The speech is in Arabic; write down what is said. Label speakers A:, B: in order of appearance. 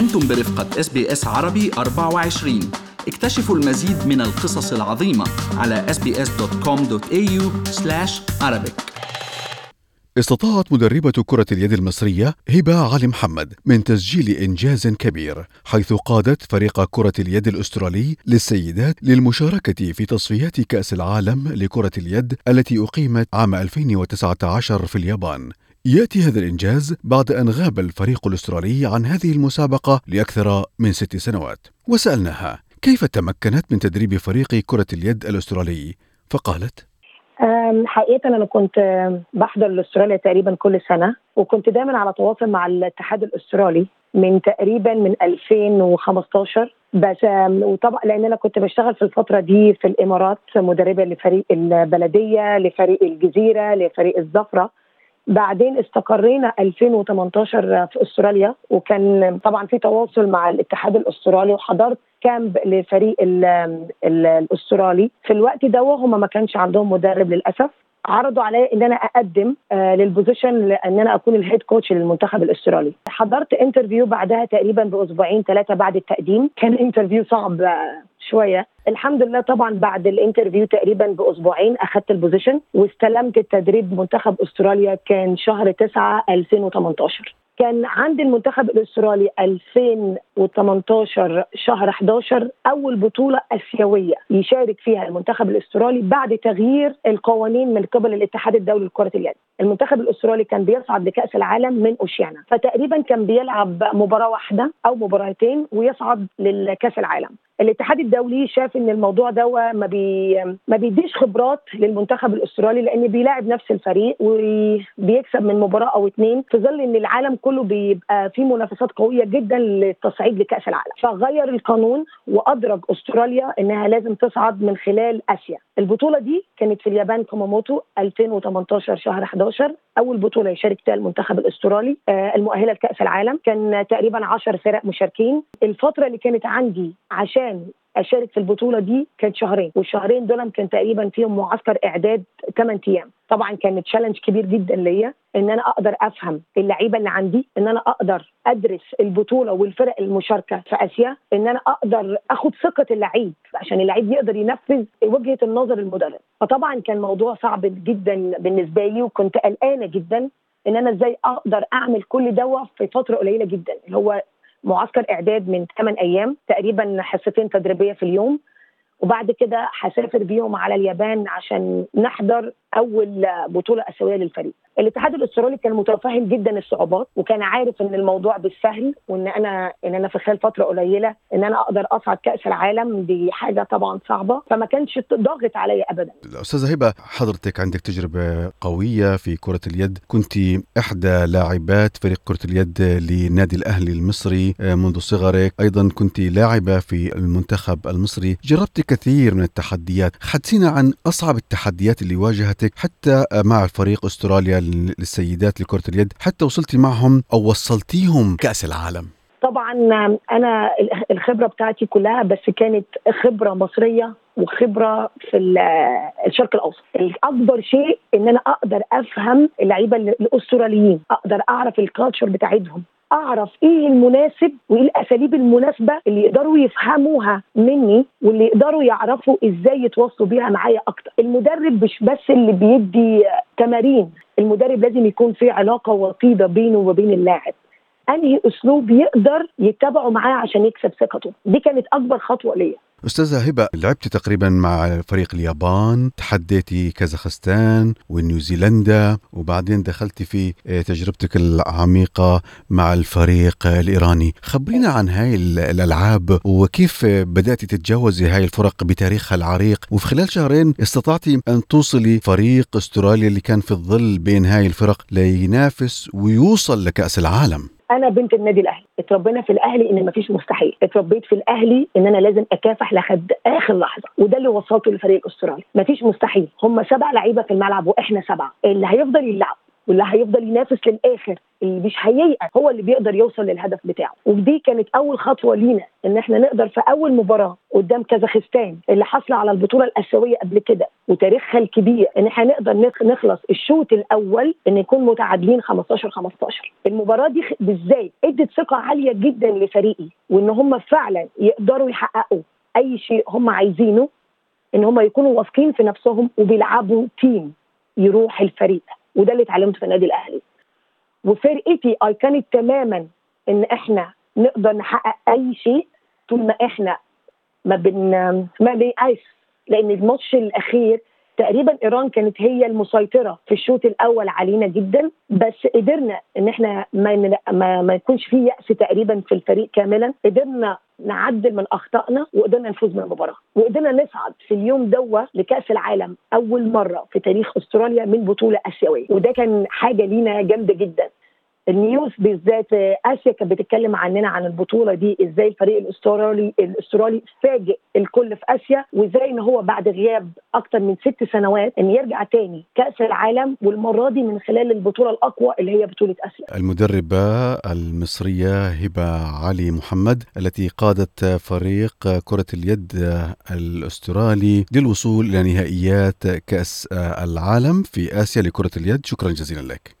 A: أنتم برفقة إس بي إس عربي 24 اكتشفوا المزيد من القصص العظيمة على sbs.com.au arabic.
B: استطاعت مدربة كرة اليد المصرية هبة علي محمد من تسجيل إنجاز كبير حيث قادت فريق كرة اليد الأسترالي للسيدات للمشاركة في تصفيات كأس العالم لكرة اليد التي أقيمت عام 2019 في اليابان. يأتي هذا الإنجاز بعد أن غاب الفريق الأسترالي عن هذه المسابقة لأكثر من ست سنوات. وسألناها كيف تمكنت من تدريب فريق كرة اليد الأسترالي؟ فقالت
C: حقيقة أنا كنت بحضر لأستراليا تقريبا كل سنة وكنت دايما على تواصل مع الاتحاد الأسترالي من تقريبا من 2015 بس وطبعا لأن أنا كنت بشتغل في الفترة دي في الإمارات مدربة لفريق البلدية لفريق الجزيرة لفريق الزفرة. بعدين استقرينا 2018 في أستراليا وكان طبعا في تواصل مع الاتحاد الأسترالي وحضرت camp لفريق ال ال الأسترالي. في الوقت ده وهم ما كانش عندهم مدرب للأسف. عرضوا عليا إن أنا أقدم آه لل position لأن أنا أكون ال head coach للمنتخب الأسترالي. حضرت interview بعدها تقريبا بأسبوعين ثلاثة بعد التقديم. كان interview صعب شوية الحمد لله طبعا بعد ال interview تقريبا بأسبوعين اخذت ال position واستلمت التدريب منتخب أستراليا كان شهر 9 2018 كان عند المنتخب الأسترالي 2018 شهر 11 أول بطولة آسيوية يشارك فيها المنتخب الأسترالي بعد تغيير القوانين من قبل الاتحاد الدولي لكرة اليد. المنتخب الأسترالي كان بيصعد لكأس العالم من أوشيانا فتقريبا كان بيلعب مباراة واحدة أو مباراتين ويصعد لكاس العالم. الاتحاد الدولي شاف إن الموضوع ده ما بي ما بيديش خبرات للمنتخب الأسترالي لأن بيلاعب نفس الفريق وبيكسب من مباراة أو اثنين في ظل إن العالم كله بيبقى في منافسات قوية جدا للتصعيد لكأس العالم. فغير القانون وأدرج أستراليا إنها لازم تصعد من خلال آسيا. البطولة دي كانت في اليابان كوماموتو 2018 شهر 11 أول بطولة يشارك فيها المنتخب الأسترالي آه المؤهلة لكأس العالم. كان تقريبا 10 فرق مشاركين. الفترة اللي كانت عندي عشان أشارك في البطولة دي كانت شهرين والشهرين دول كان تقريبا فيهم معسكر إعداد 8 أيام. طبعا كان تشالنج كبير جدا ليا إن أنا أقدر أفهم اللعيبة اللي عندي إن أنا أقدر أدرس البطولة والفرق المشاركة في آسيا إن أنا أقدر أخد ثقة اللعيب عشان اللعيب يقدر ينفذ وجهة النظر المدرب. فطبعا كان موضوع صعب جدا بالنسبة لي وكنت قلقانة جدا إن أنا إزاي أقدر أعمل كل دوا في فترة قليلة جدا. اللي هو معسكر إعداد من 8 أيام تقريبا حصتين تدريبية في اليوم. وبعد كده هسافر بيهم على اليابان عشان نحضر أول بطولة آسيوية للفريق. الاتحاد الاسترالي كان متفهم جدا الصعوبات وكان عارف إن الموضوع بالسهل وإن أنا إن أنا في خلال فترة قليلة إن أنا أقدر أصعد كأس العالم دي حاجة طبعا صعبة. فما كانش ضاغط عليا ابدا.
B: استاذه هبة حضرتك عندك تجربة قوية في كرة اليد، كنت احدى لاعبات فريق كرة اليد لنادي الأهلي المصري منذ صغرك، أيضا كنت لاعبة في المنتخب المصري، جربت كثير من التحديات، حدثينا عن أصعب التحديات اللي واجهتك حتى مع فريق أستراليا للسيدات لكرة اليد حتى وصلتي معهم أو وصلتيهم كأس العالم.
C: طبعا أنا الخبرة بتاعتي كلها بس كانت خبرة مصرية وخبرة في الشرق الأوسط. الأكبر شيء إن أنا أقدر أفهم اللعيبة الأستراليين أقدر أعرف الكالتشر بتاعتهم. أعرف إيه المناسب وإيه الأساليب المناسبة اللي يقدروا يفهموها مني واللي يقدروا يعرفوا إزاي يتواصلوا بيها معايا أكتر. المدرب مش بس اللي بيدي تمارين المدرب لازم يكون في علاقة وطيدة بينه وبين اللاعب. أنهي أسلوب يقدر يتبعه معاه عشان يكسب ثقته؟ دي كانت أكبر خطوة ليا.
B: أستاذة هبة لعبتي تقريبا مع فريق اليابان تحديتي كازاخستان ونيوزيلندا وبعدين دخلتي في تجربتك العميقة مع الفريق الإيراني. خبرينا عن هاي الألعاب وكيف بداتي تتجاوزي هاي الفرق بتاريخها العريق؟ وفي خلال شهرين استطعتي أن توصلي فريق أستراليا اللي كان في الظل بين هاي الفرق لينافس ويوصل لكأس العالم.
C: أنا بنت النادي الأهلي. اتربينا في الأهلي إن مفيش مستحيل. اتربيت في الأهلي إن أنا لازم أكافح لحد آخر لحظة. وده اللي وصلته للفريق الأسترالي. مفيش مستحيل. هم سبع لعيبة في الملعب وإحنا سبعة. اللي هيفضل يلعب واللي هيفضل ينافس للآخر اللي مش هييأس هو اللي بيقدر يوصل للهدف بتاعه. ودي كانت أول خطوة لينا إن إحنا نقدر في أول مباراة قدام كازاخستان اللي حاصله على البطولة الآسيوية قبل كده وتاريخها الكبير إن إحنا نقدر نخلص الشوط الأول إن نكون متعادلين 15 15 المباراة دي بالذات إدت ثقة عالية جدا لفريقي وإن هم فعلا يقدروا يحققوا أي شيء هم عايزينه إن هم يكونوا واثقين في نفسهم وبيلعبوا تيم يروح الفريق. وده اللي اتعلمته في النادي الأهلي. وفرقتي أيقنت تماما إن إحنا نقدر نحقق أي شيء طول ما إحنا ما بن ما بنقاس لأن الماتش الأخير تقريبا إيران كانت هي المسيطرة في الشوط الأول علينا جدا بس قدرنا إن إحنا ما ما, ما يكونش فيه يأس تقريبا في الفريق كاملا. قدرنا نعدل من أخطائنا وقدرنا نفوز من المباراة. وقدرنا نصعد في اليوم دوا لكأس العالم أول مرة في تاريخ أستراليا من بطولة آسيوية. وده كان حاجة لينا جامدة جدا. النيوز بالذات آسيا كانت بتتكلم عننا عن البطولة دي إزاي الفريق الاسترالي الأسترالي فاجئ الكل في آسيا وإزاي إن هو بعد غياب أكثر من ست سنوات إن يرجع تاني كأس العالم والمرة دي من خلال البطولة الأقوى اللي هي بطولة آسيا.
B: المدربة المصرية هبة علي محمد التي قادت فريق كرة اليد الأسترالي للوصول إلى نهائيات كأس العالم في آسيا لكرة اليد شكرا جزيلا لك.